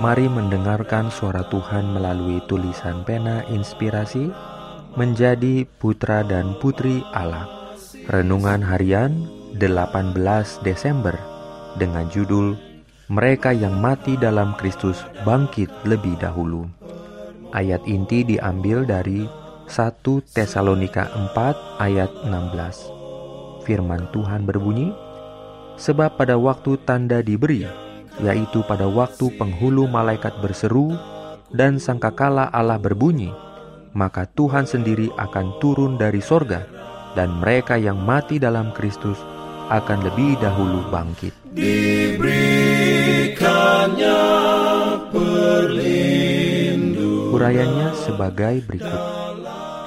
Mari mendengarkan suara Tuhan melalui tulisan pena inspirasi menjadi putra dan putri Allah. Renungan harian 18 Desember dengan judul Mereka yang mati dalam Kristus bangkit lebih dahulu. Ayat inti diambil dari 1 Tesalonika 4 ayat 16. Firman Tuhan berbunyi, Sebab pada waktu tanda diberi, yaitu pada waktu penghulu malaikat berseru dan sangkakala Allah berbunyi, maka Tuhan sendiri akan turun dari sorga, dan mereka yang mati dalam Kristus akan lebih dahulu bangkit. Diberikannya perlindungan Urayanya sebagai berikut.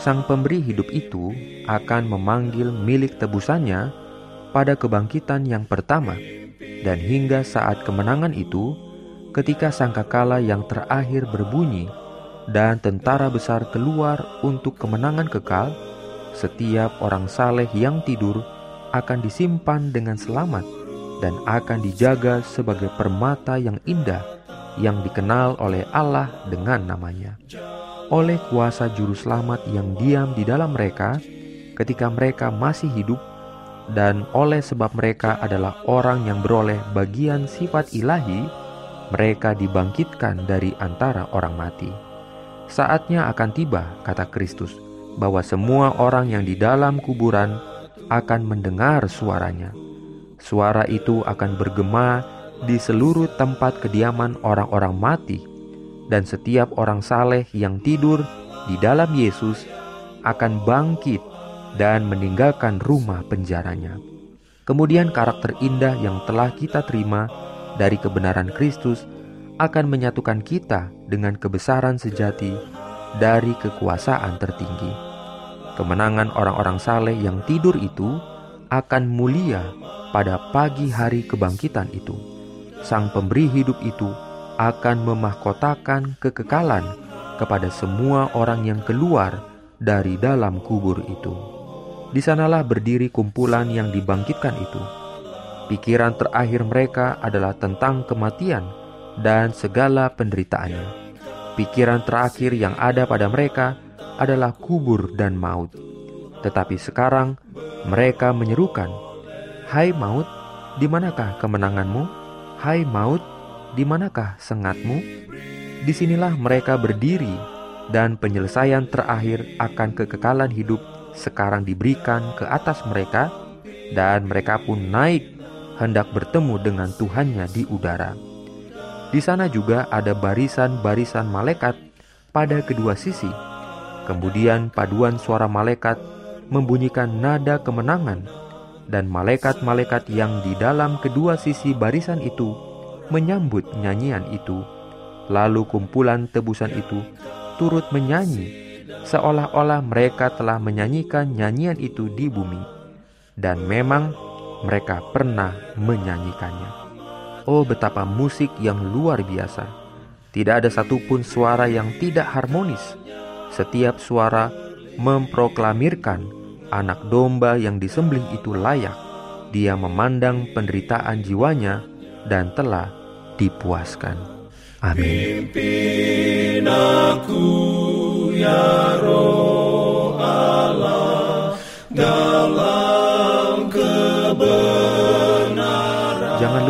Sang pemberi hidup itu akan memanggil milik tebusannya pada kebangkitan yang pertama dan hingga saat kemenangan itu, ketika sangkakala yang terakhir berbunyi dan tentara besar keluar untuk kemenangan kekal, setiap orang saleh yang tidur akan disimpan dengan selamat dan akan dijaga sebagai permata yang indah yang dikenal oleh Allah dengan namanya. Oleh kuasa juru selamat yang diam di dalam mereka ketika mereka masih hidup dan oleh sebab mereka adalah orang yang beroleh bagian sifat ilahi, mereka dibangkitkan dari antara orang mati. Saatnya akan tiba, kata Kristus, bahwa semua orang yang di dalam kuburan akan mendengar suaranya. Suara itu akan bergema di seluruh tempat kediaman orang-orang mati, dan setiap orang saleh yang tidur di dalam Yesus akan bangkit dan meninggalkan rumah penjaranya. Kemudian karakter indah yang telah kita terima dari kebenaran Kristus akan menyatukan kita dengan kebesaran sejati dari kekuasaan tertinggi. Kemenangan orang-orang saleh yang tidur itu akan mulia pada pagi hari kebangkitan itu. Sang pemberi hidup itu akan memahkotakan kekekalan kepada semua orang yang keluar dari dalam kubur itu. Di sanalah berdiri kumpulan yang dibangkitkan itu. Pikiran terakhir mereka adalah tentang kematian dan segala penderitaannya. Pikiran terakhir yang ada pada mereka adalah kubur dan maut. Tetapi sekarang mereka menyerukan, "Hai maut, di manakah kemenanganmu? Hai maut, di manakah sengatmu?" Di sinilah mereka berdiri dan penyelesaian terakhir akan kekekalan hidup sekarang diberikan ke atas mereka, dan mereka pun naik hendak bertemu dengan Tuhannya di udara. Di sana juga ada barisan-barisan malaikat pada kedua sisi. Kemudian paduan suara malaikat membunyikan nada kemenangan, dan malaikat-malaikat yang di dalam kedua sisi barisan itu menyambut nyanyian itu. Lalu kumpulan tebusan itu turut menyanyi seolah-olah mereka telah menyanyikan nyanyian itu di bumi, dan memang mereka pernah menyanyikannya. Oh, betapa musik yang luar biasa! Tidak ada satupun suara yang tidak harmonis. Setiap suara memproklamirkan anak domba yang disembelih itu layak. Dia memandang penderitaan jiwanya dan telah dipuaskan. Amin. Pimpin aku ya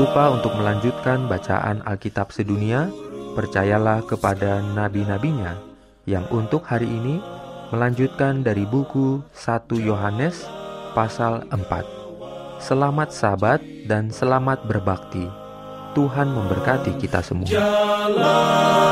lupa untuk melanjutkan bacaan Alkitab sedunia. Percayalah kepada nabi-nabinya yang untuk hari ini melanjutkan dari buku 1 Yohanes pasal 4. Selamat sabat dan selamat berbakti. Tuhan memberkati kita semua. Jalan.